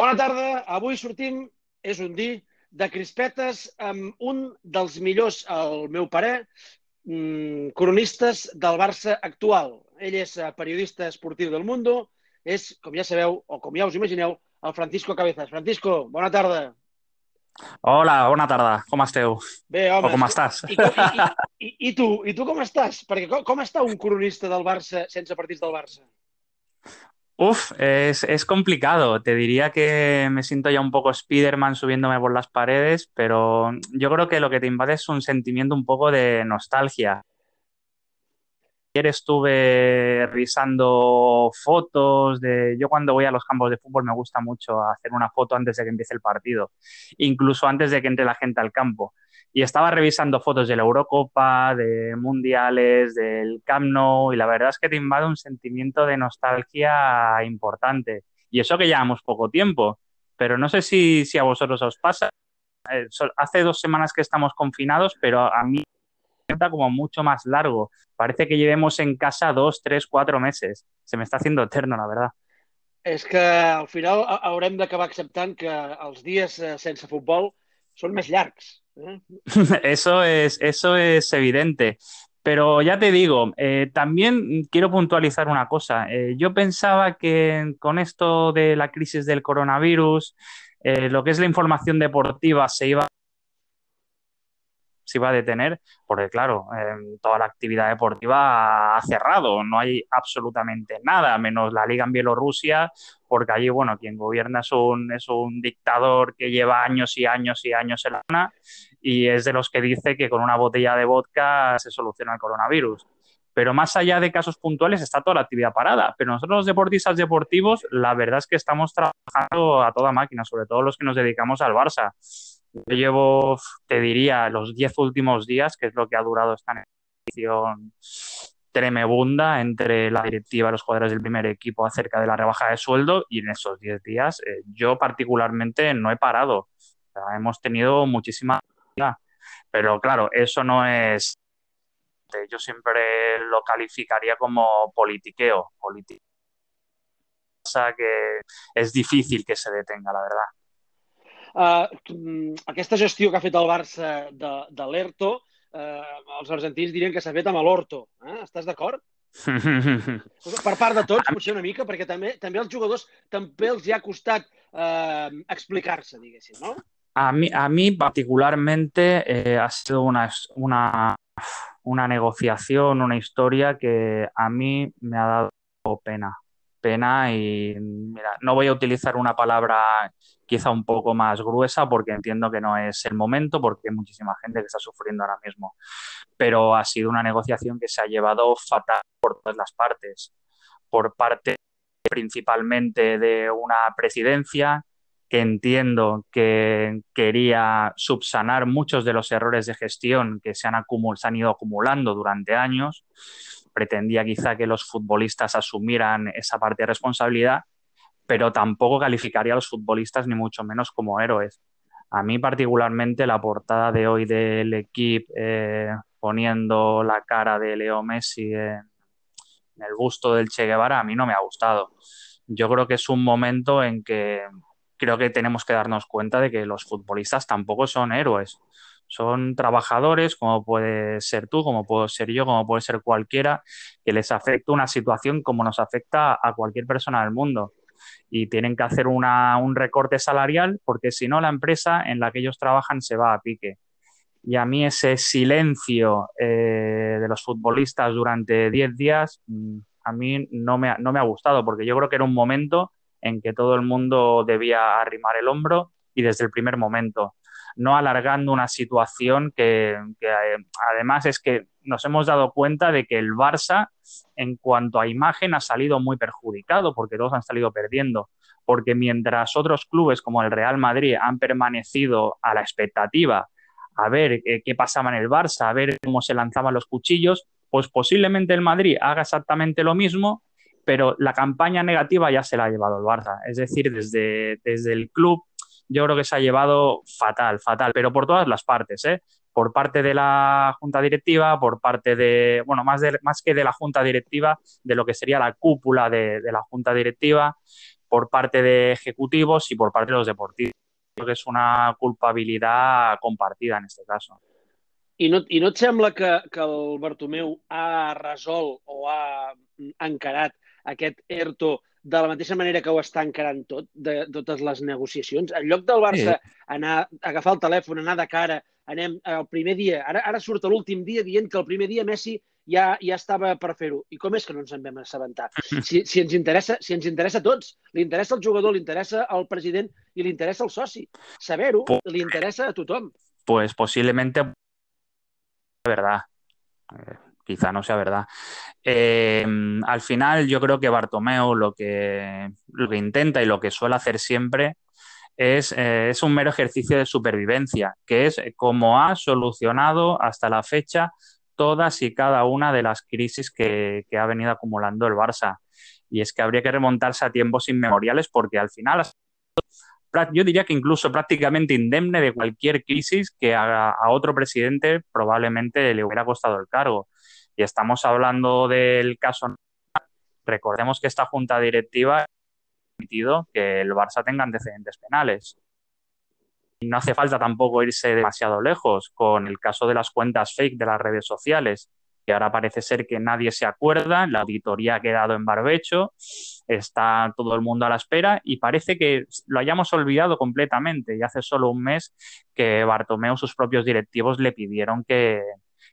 Bona tarda. Avui sortim, és un dir, de crispetes amb un dels millors, al meu parer, mm, cronistes del Barça actual. Ell és eh, periodista esportiu del Mundo, és, com ja sabeu, o com ja us imagineu, el Francisco Cabezas. Francisco, bona tarda. Hola, bona tarda. Com esteu? Bé, home. O com estàs? I, i, i, I tu? I tu com estàs? Perquè com, com està un cronista del Barça sense partits del Barça? Uf, es, es complicado. Te diría que me siento ya un poco Spider-Man subiéndome por las paredes, pero yo creo que lo que te invade es un sentimiento un poco de nostalgia. Ayer estuve revisando fotos de... Yo cuando voy a los campos de fútbol me gusta mucho hacer una foto antes de que empiece el partido, incluso antes de que entre la gente al campo y estaba revisando fotos de la Eurocopa, de mundiales, del Camp Nou, y la verdad es que te invade un sentimiento de nostalgia importante. Y eso que llevamos poco tiempo, pero no sé si, si a vosotros os pasa. Eh, hace dos semanas que estamos confinados, pero a mí me sienta como mucho más largo. Parece que llevemos en casa dos, tres, cuatro meses. Se me está haciendo eterno, la verdad. És que al final haurem d'acabar acceptant que els dies eh, sense futbol són més llargs. Eso es, eso es evidente. Pero ya te digo, eh, también quiero puntualizar una cosa. Eh, yo pensaba que con esto de la crisis del coronavirus, eh, lo que es la información deportiva se iba se iba a detener, porque claro, eh, toda la actividad deportiva ha cerrado, no hay absolutamente nada, menos la liga en Bielorrusia, porque allí, bueno, quien gobierna es un, es un dictador que lleva años y años y años en la zona y es de los que dice que con una botella de vodka se soluciona el coronavirus. Pero más allá de casos puntuales está toda la actividad parada. Pero nosotros los deportistas deportivos, la verdad es que estamos trabajando a toda máquina, sobre todo los que nos dedicamos al Barça. Yo llevo, te diría, los diez últimos días, que es lo que ha durado esta negociación tremebunda entre la directiva y los jugadores del primer equipo acerca de la rebaja de sueldo y en esos diez días eh, yo particularmente no he parado. Hemos tenido muchísima... Pero claro, eso no es... Yo siempre lo calificaría como politiqueo, político. O sea que es difícil que se detenga, la verdad. Uh, aquesta gestió que ha fet el Barça de, de l'ERTO, uh, els argentins dirien que s'ha fet amb l'Orto. Eh? Estàs d'acord? per part de tots, potser una mica, perquè també, també els jugadors també els hi ha costat eh, explicar-se, diguéssim, no? A mí, a mí particularmente eh, ha sido una, una, una negociación, una historia que a mí me ha dado pena. Pena y, no voy a utilizar una palabra quizá un poco más gruesa porque entiendo que no es el momento, porque hay muchísima gente que está sufriendo ahora mismo. Pero ha sido una negociación que se ha llevado fatal por todas las partes. Por parte principalmente de una presidencia que entiendo que quería subsanar muchos de los errores de gestión que se han, se han ido acumulando durante años. Pretendía quizá que los futbolistas asumieran esa parte de responsabilidad pero tampoco calificaría a los futbolistas ni mucho menos como héroes. A mí particularmente la portada de hoy del equipo eh, poniendo la cara de Leo Messi en, en el busto del Che Guevara a mí no me ha gustado. Yo creo que es un momento en que creo que tenemos que darnos cuenta de que los futbolistas tampoco son héroes. Son trabajadores, como puede ser tú, como puedo ser yo, como puede ser cualquiera, que les afecta una situación como nos afecta a cualquier persona del mundo y tienen que hacer una, un recorte salarial porque si no la empresa en la que ellos trabajan se va a pique. Y a mí ese silencio eh, de los futbolistas durante 10 días mm, a mí no me, no me ha gustado porque yo creo que era un momento en que todo el mundo debía arrimar el hombro y desde el primer momento, no alargando una situación que, eh, además es que nos hemos dado cuenta de que el Barça, en cuanto a imagen, ha salido muy perjudicado porque todos han salido perdiendo. Porque mientras otros clubes como el Real Madrid han permanecido a la expectativa a ver eh, qué pasaba en el Barça, a ver cómo se lanzaban los cuchillos, pues posiblemente el Madrid haga exactamente lo mismo, pero la campaña negativa ya se la ha llevado el Barça. Es decir, desde, desde el club yo creo que se ha llevado fatal, fatal, pero por todas las partes, ¿eh? por parte de la junta directiva, por parte de, bueno, más, de, más que de la junta directiva, de lo que sería la cúpula de, de la junta directiva, por parte de ejecutivos y por parte de los deportistas. Creo que és una culpabilitat compartida en aquest cas. I no, I no et sembla que, que el Bartomeu ha resolt o ha encarat aquest ERTO de la mateixa manera que ho està encarant tot, de, de totes les negociacions? En lloc del Barça sí. anar, agafar el telèfon, anar de cara, anem el primer dia, ara, ara surt l'últim dia dient que el primer dia Messi ja, ja estava per fer-ho. I com és que no ens en vam assabentar? Si, si, ens interessa, si ens interessa a tots, li interessa al jugador, li interessa al president i li interessa al soci. Saber-ho li interessa a tothom. Pues posiblemente verdad. Quizá no sea verdad. Eh, al final, yo creo que Bartomeu lo que, lo que intenta y lo que suele hacer siempre es, eh, es, un mero ejercicio de supervivencia, que es como ha solucionado hasta la fecha todas y cada una de las crisis que, que ha venido acumulando el Barça. Y es que habría que remontarse a tiempos inmemoriales porque al final yo diría que incluso prácticamente indemne de cualquier crisis que a, a, otro presidente probablemente le hubiera costado el cargo. Y estamos hablando del caso. Recordemos que esta junta directiva ha permitido que el Barça tenga antecedentes penales. Y no hace falta tampoco irse demasiado lejos con el caso de las cuentas fake de las redes sociales que ahora parece ser que nadie se acuerda, la auditoría ha quedado en barbecho, está todo el mundo a la espera y parece que lo hayamos olvidado completamente. Y hace solo un mes que Bartomeu, sus propios directivos, le pidieron que,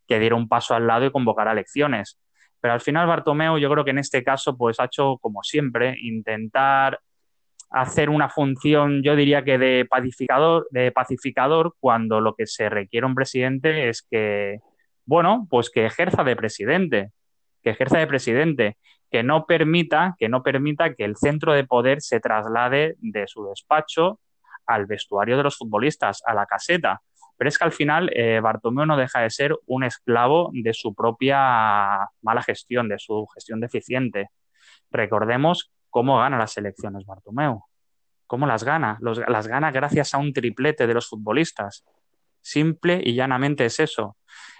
que diera un paso al lado y convocara elecciones. Pero al final Bartomeu, yo creo que en este caso, pues ha hecho como siempre, intentar hacer una función, yo diría que de pacificador, de pacificador, cuando lo que se requiere un presidente es que bueno, pues que ejerza de presidente, que ejerza de presidente, que no permita, que no permita que el centro de poder se traslade de su despacho al vestuario de los futbolistas, a la caseta. Pero es que al final eh, Bartomeu no deja de ser un esclavo de su propia mala gestión, de su gestión deficiente. Recordemos cómo gana las elecciones Bartomeu. ¿Cómo las gana? Las gana gracias a un triplete de los futbolistas. Simple y llanamente es eso.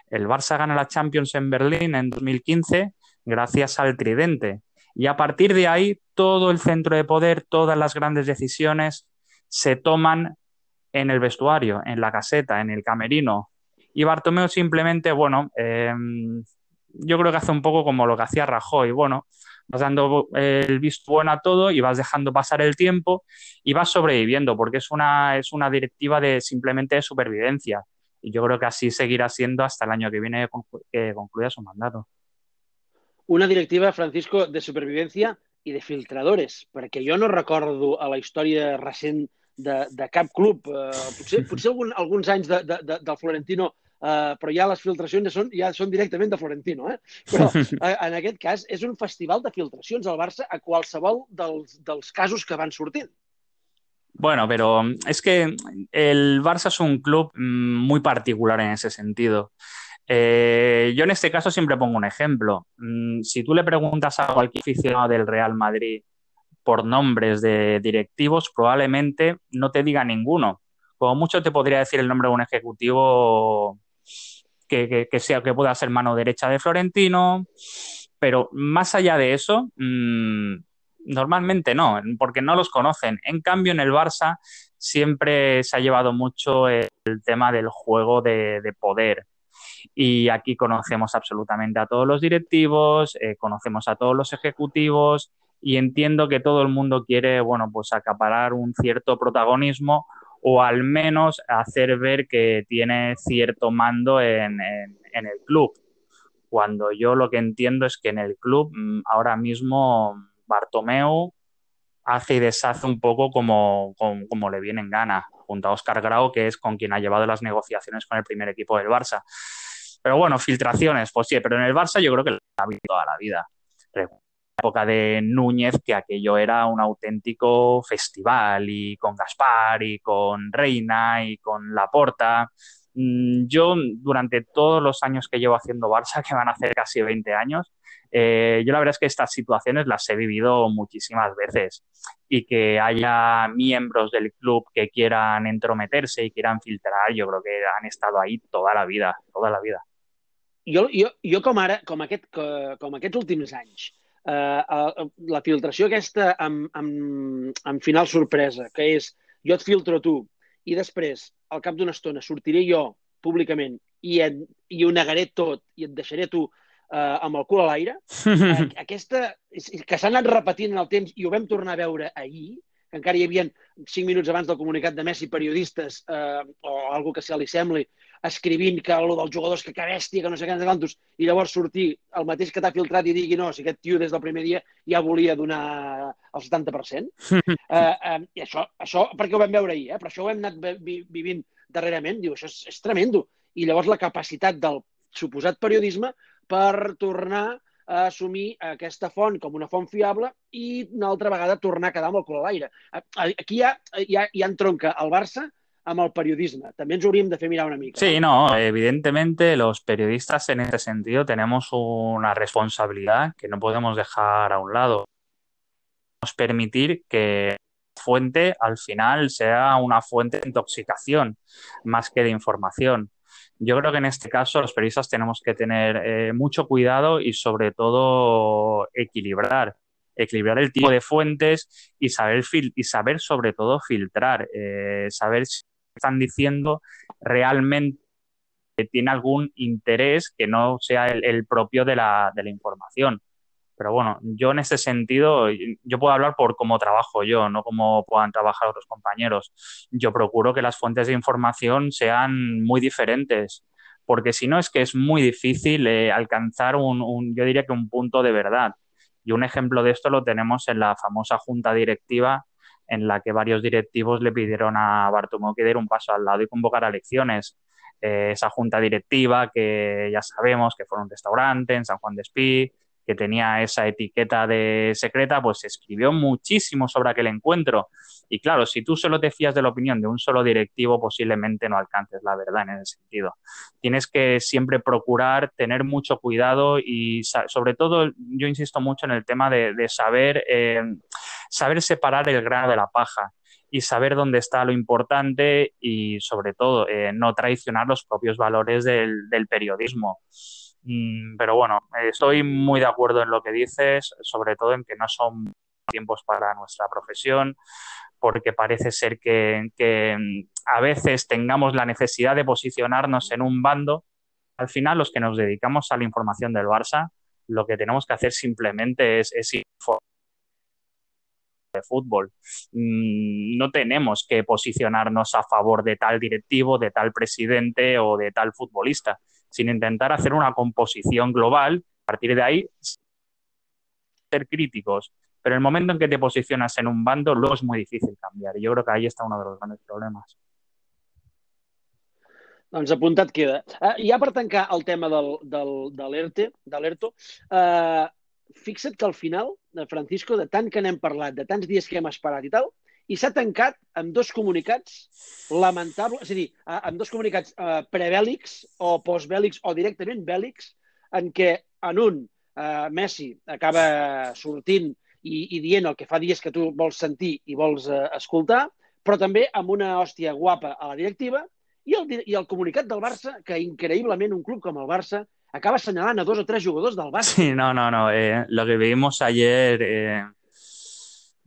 El Barça gana la Champions en Berlín en 2015 gracias al tridente. Y a partir de ahí, todo el centro de poder, todas las grandes decisiones se toman en el vestuario, en la caseta, en el camerino. Y Bartomeu simplemente, bueno, eh, yo creo que hace un poco como lo que hacía Rajoy. Bueno, vas dando el visto bueno a todo y vas dejando pasar el tiempo y vas sobreviviendo, porque es una, es una directiva de simplemente de supervivencia. Y yo creo que así seguirá siendo hasta el año que viene que concluya su mandato. Una directiva, Francisco, de supervivència i de filtradores, perquè jo no recordo a la història recent de, de cap club, eh, potser, potser algun, alguns anys de, de, de, del Florentino, eh, però ja les filtracions ja són, ja són directament de Florentino. Eh? Però eh, en aquest cas és un festival de filtracions al Barça a qualsevol dels, dels casos que van sortint. Bueno, pero es que el Barça es un club mm, muy particular en ese sentido. Eh, yo en este caso siempre pongo un ejemplo. Mm, si tú le preguntas a cualquier aficionado del Real Madrid por nombres de directivos, probablemente no te diga ninguno. Como mucho te podría decir el nombre de un ejecutivo que, sea que pueda ser mano derecha de Florentino, pero más allá de eso, mmm, Normalmente no, porque no los conocen. En cambio, en el Barça siempre se ha llevado mucho el tema del juego de, de poder. Y aquí conocemos absolutamente a todos los directivos, eh, conocemos a todos los ejecutivos y entiendo que todo el mundo quiere, bueno, pues acaparar un cierto protagonismo o al menos hacer ver que tiene cierto mando en, el club. Cuando yo lo que entiendo es que en el club mm, ahora mismo Bartomeu hace y deshace un poco como, le viene en gana, junto a Oscar Grau, que es con quien ha llevado las negociaciones con el primer equipo del Barça. Pero bueno, filtraciones, pues sí, pero en el Barça yo creo que ha habido toda la vida. Época de Núñez, que aquello era un auténtico festival, y con Gaspar, y con Reina, y con Laporta. Mm, yo, durante todos los años que llevo haciendo Barça, que van a hacer casi 20 años, eh, yo la verdad es que estas situaciones las he vivido muchísimas veces y que haya miembros del club que quieran entrometerse y quieran filtrar, yo creo que han estado ahí toda la vida, toda la vida. Jo, jo, jo com ara, com, aquest, com aquests últims eh, la filtració aquesta amb, amb, amb final sorpresa, que és jo et filtro tu i després, al cap d'una estona, sortiré jo públicament i, et, i ho negaré tot i et deixaré tu eh, amb el cul a l'aire, eh, aquesta, que s'ha anat repetint en el temps i ho vam tornar a veure ahir, que encara hi havia cinc minuts abans del comunicat de Messi periodistes eh, o algú que se li sembli escrivint que el dels jugadors que que bèstia, que no sé què, quantos, i llavors sortir el mateix que t'ha filtrat i digui no, si aquest tio des del primer dia ja volia donar el 70%. eh, eh, I això, això, perquè ho vam veure ahir, eh? però això ho hem anat vi vivint darrerament, diu, això és, és tremendo. I llavors la capacitat del suposat periodisme per tornar a assumir aquesta font com una font fiable i una altra vegada tornar a quedar amb el cul a l'aire. Aquí ja, ja, ja entronca el Barça amb el periodisme. També ens hauríem de fer mirar una mica. Sí, no, evidentemente los periodistas en este sentido tenemos una responsabilidad que no podemos dejar a un lado. Nos permitir que fuente al final sea una fuente de intoxicación más que de información. Yo creo que en este caso los periodistas tenemos que tener eh, mucho cuidado y sobre todo equilibrar equilibrar el tipo de fuentes y saber, fil y saber sobre todo filtrar, eh, saber si están diciendo realmente tiene algún interés que no sea el, propio de la, de la, información. Pero bueno, yo en ese sentido, yo puedo hablar por cómo trabajo yo, no cómo puedan trabajar otros compañeros. Yo procuro que las fuentes de información sean muy diferentes, porque si no es que es muy difícil eh, alcanzar un, yo diría que un punto de verdad. Y un ejemplo de esto lo tenemos en la famosa junta directiva en la que varios directivos le pidieron a Bartomeu que diera un paso al lado y convocara elecciones. Eh, esa junta directiva que ya sabemos que fue un restaurante en San Juan de Espí, que tenía esa etiqueta de secreta, pues escribió muchísimo sobre aquel encuentro. Y claro, si tú solo te fías de la opinión de un solo directivo, posiblemente no alcances la verdad en ese sentido. Tienes que siempre procurar tener mucho cuidado y sobre todo yo insisto mucho en el tema de, saber, eh, saber separar el grano de la paja y saber dónde está lo importante y sobre todo eh, no traicionar los propios valores del, del periodismo. Mm, pero bueno, estoy muy de acuerdo en lo que dices, sobre todo en que no son tiempos para nuestra profesión, porque parece ser que, que, mm, a veces tengamos la necesidad de posicionarnos en un bando. Al final, los que nos dedicamos a la información del Barça, lo que tenemos que hacer simplemente es, es informar de fútbol. Mm, no tenemos que posicionarnos a favor de tal directivo, de tal presidente o de tal futbolista sin intentar hacer una composición global, a partir de ahí ser críticos. Pero el momento en que te posicionas en un bando, luego es muy difícil cambiar. Y yo creo que ahí está uno de los grandes problemas. Doncs apuntat queda. Uh, ja per tancar el tema del, del, de l'ERTE, de l'ERTO, fixa't que al final, Francisco, de tant que n'hem parlat, de tants dies que hem esperat i tal, i s'ha tancat amb dos comunicats lamentables, és a dir, amb dos comunicats eh, prebèl·lics o postbèl·lics o directament bèl·lics, en què en un eh, Messi acaba sortint i, i dient el que fa dies que tu vols sentir i vols eh, escoltar, però també amb una hòstia guapa a la directiva i el, i el comunicat del Barça, que increïblement un club com el Barça acaba assenyalant a dos o tres jugadors del Barça. Sí, no, no, no. Eh, lo que vimos ayer eh,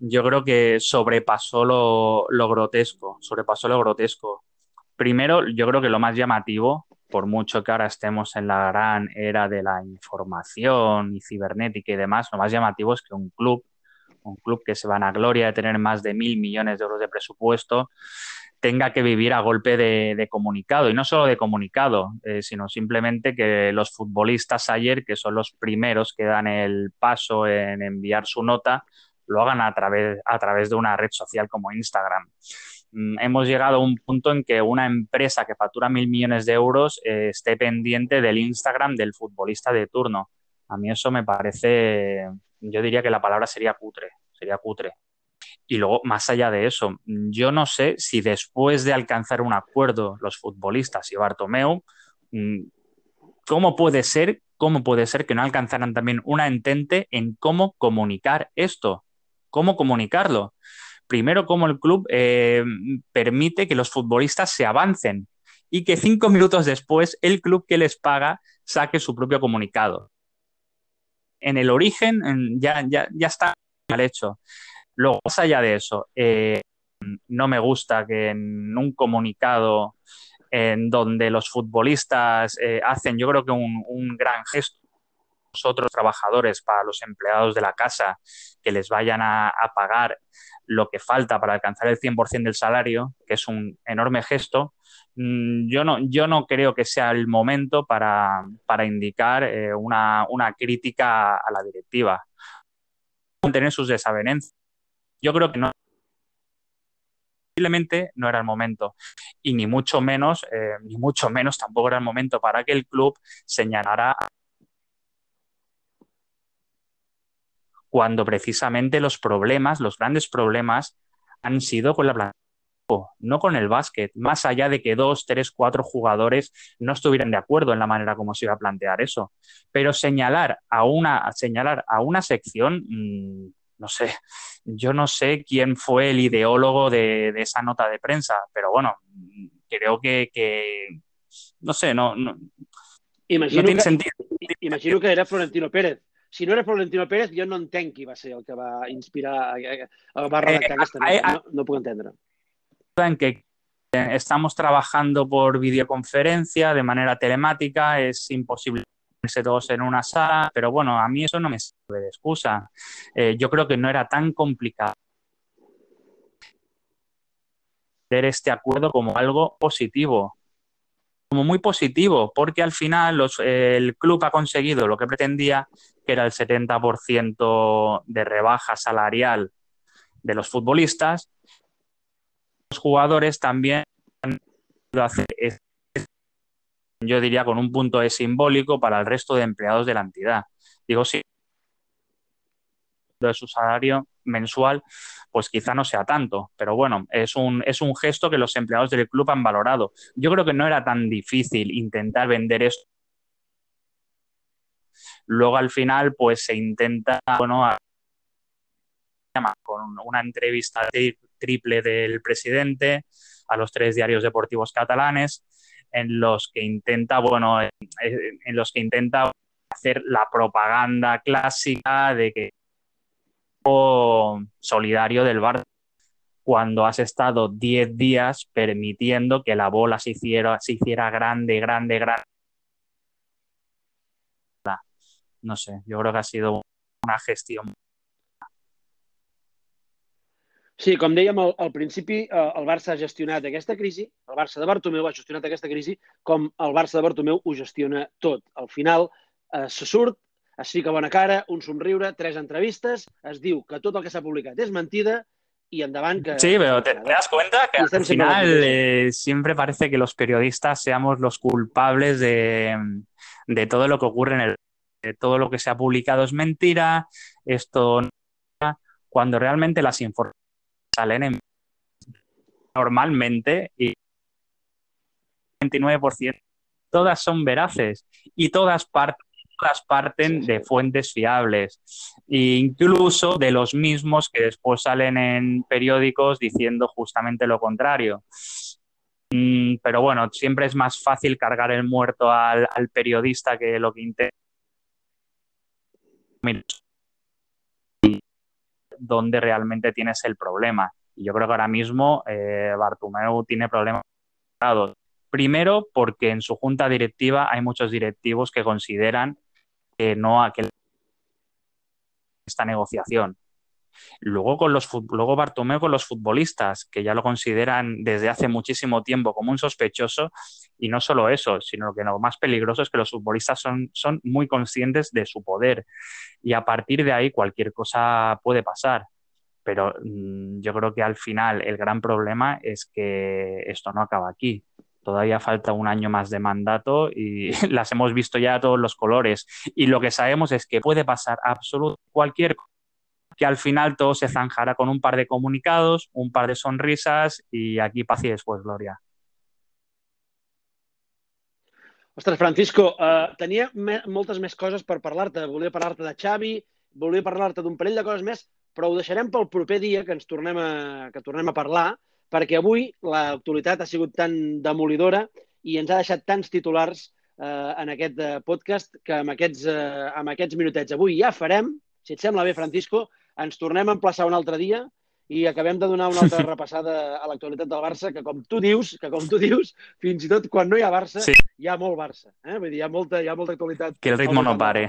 yo creo que sobrepasó lo, lo, grotesco, sobrepasó lo grotesco. Primero, yo creo que lo más llamativo, por mucho que ahora estemos en la gran era de la información y cibernética y demás, lo más llamativo es que un club, un club que se van a gloria de tener más de mil millones de euros de presupuesto, tenga que vivir a golpe de, comunicado. Y no solo de comunicado, eh, sino simplemente que los futbolistas ayer, que son los primeros que dan el paso en enviar su nota, lo hagan a través, a través de una red social como Instagram. Mm, hemos llegado a un punto en que una empresa que factura mil millones de euros eh, esté pendiente del Instagram del futbolista de turno. A mí eso me parece, yo diría que la palabra sería cutre, sería cutre. Y luego, más allá de eso, yo no sé si después de alcanzar un acuerdo los futbolistas y Bartomeu, mm, ¿cómo puede ser, cómo puede ser que no alcanzaran también una entente en cómo comunicar esto? cómo comunicarlo. Primero, cómo el club eh, permite que los futbolistas se avancen y que cinco minutos después el club que les paga saque su propio comunicado. en el origen ya, ya, ya está mal hecho. Luego, más allá de eso, eh, no me gusta que en un comunicado en donde los futbolistas eh, hacen, yo creo que un, un gran gesto otros trabajadores, para los empleados de la casa, que les vayan a, pagar lo que falta para alcanzar el 100% del salario, que es un enorme gesto, mm, yo no, yo no creo que sea el momento para, indicar eh, una, una, crítica a la directiva. Tener sus desavenencias. Yo creo que no. Posiblemente no era el momento. Y ni mucho menos, eh, ni mucho menos tampoco era el momento para que el club señalara cuando precisamente los problemas, los grandes problemas, han sido con la plantilla, no con el básquet, más allá de que dos, tres, cuatro jugadores no estuvieran de acuerdo en la manera como se iba a plantear eso. Pero señalar a una, señalar a una sección, mm, no sé, yo no sé quién fue el ideólogo de, esa nota de prensa, pero bueno, creo que, no sé, no, no, tiene sentido. Imagino que era Florentino Pérez si no era Florentino Pérez, jo no entenc qui va ser el que va inspirar, va redactar eh, aquesta nota. Eh, no, no puc entendre. En que estamos trabajando por videoconferencia de manera telemática, es imposible ponerse todos en una sala, pero bueno, a mí eso no me sirve de excusa. Eh, yo creo que no era tan complicado ver este acuerdo como algo positivo como muy positivo, porque al final el club ha conseguido lo que pretendía, que era el 70% de rebaja salarial de los futbolistas. Los jugadores también han hacer, yo diría, con un punto de simbólico para el resto de empleados de la entidad. Digo, sí, de su salario mensual, pues quizá no sea tanto, pero bueno, es un, es un gesto que los empleados del club han valorado. Yo creo que no era tan difícil intentar vender esto. Luego al final, pues se intenta, bueno, con una entrevista triple del presidente a los tres diarios deportivos catalanes, en los que intenta, bueno, en los que intenta hacer la propaganda clásica de que solidario del Barça cuando has estado 10 días permitiendo que la bola se hiciera, se hiciera grande, grande, grande. No sé, yo creo que ha sido una gestión. Sí, com dèiem al, al principi, eh, el Barça ha gestionat aquesta crisi, el Barça de Bartomeu ha gestionat aquesta crisi com el Barça de Bartomeu ho gestiona tot. Al final eh, se surt, es fica bona cara, un somriure, tres entrevistes, es diu que tot el que s'ha publicat és mentida y andaban que... Sí, pero te, te das cuenta que al final eh, siempre parece que los periodistas seamos los culpables de, de, todo lo que ocurre en el... De todo lo que se ha publicado. Es mentira, esto... Cuando realmente las informaciones salen en... normalmente y 29% todas son veraces y todas parten de fuentes fiables, e incluso de los mismos que después salen en periódicos diciendo justamente lo contrario. Mm, pero bueno, siempre es más fácil cargar el muerto al, periodista que lo que intenta. Donde realmente tienes el problema. Y yo creo que ahora mismo eh, Bartumeu tiene problemas. Primero, porque en su junta directiva hay muchos directivos que consideran no a que esta negociación. Luego, con los, luego con los futbolistas, que ya lo consideran desde hace muchísimo tiempo como un sospechoso, y no solo eso, sino que lo más peligroso es que los futbolistas son, son muy conscientes de su poder y a partir de ahí cualquier cosa puede pasar. Pero mm, yo creo que al final el gran problema es que esto no acaba aquí todavía falta un año más de mandato y las hemos visto ya a todos los colores. Y lo que sabemos es que puede pasar absolutamente cualquier cosa, que al final todo se zanjará con un par de comunicados, un par de sonrisas y aquí paz y después gloria. Ostres, Francisco, uh, tenia me moltes més coses per parlar-te. Volia parlar-te de Xavi, volia parlar-te d'un parell de coses més, però ho deixarem pel proper dia que ens tornem a, que tornem a parlar perquè avui l'actualitat ha sigut tan demolidora i ens ha deixat tants titulars eh, en aquest eh, podcast que amb aquests, eh, amb aquests minutets avui ja farem. Si et sembla bé, Francisco, ens tornem a emplaçar un altre dia i acabem de donar una altra repassada a l'actualitat del Barça, que com tu dius, que com tu dius, fins i tot quan no hi ha Barça, sí. hi ha molt Barça. Eh? Vull dir, hi ha molta, hi ha molta actualitat. Que el ritme no pare.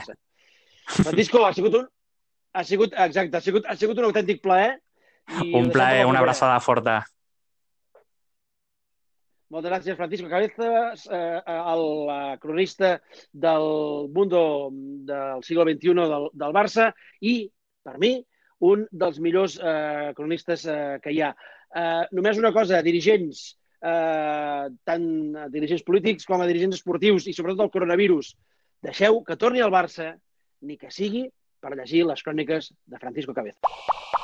Francisco, ha sigut un, ha sigut, exacte, ha sigut, ha sigut un autèntic plaer. I un plaer, una abraçada forta. Moltes gràcies, Francisco Cabezas, eh, el eh, cronista del Mundo del segle XXI del, del Barça i, per mi, un dels millors eh, cronistes eh, que hi ha. Eh, només una cosa, dirigents, eh, tant dirigents polítics com a dirigents esportius i sobretot el coronavirus, deixeu que torni al Barça, ni que sigui per llegir les cròniques de Francisco Cabezas.